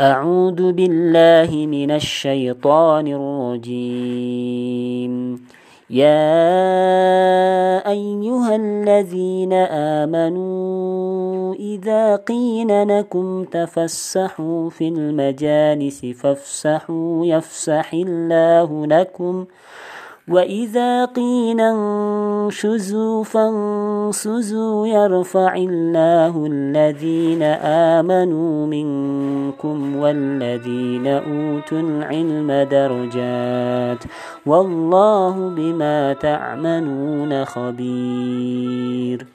أعوذ بالله من الشيطان الرجيم. يا أيها الذين آمنوا إذا قيل لكم تفسحوا في المجالس فافسحوا يفسح الله لكم ۖ. وإذا قيل انشزوا فانشزوا يرفع الله الذين آمنوا منكم والذين أوتوا العلم درجات والله بما تعملون خبير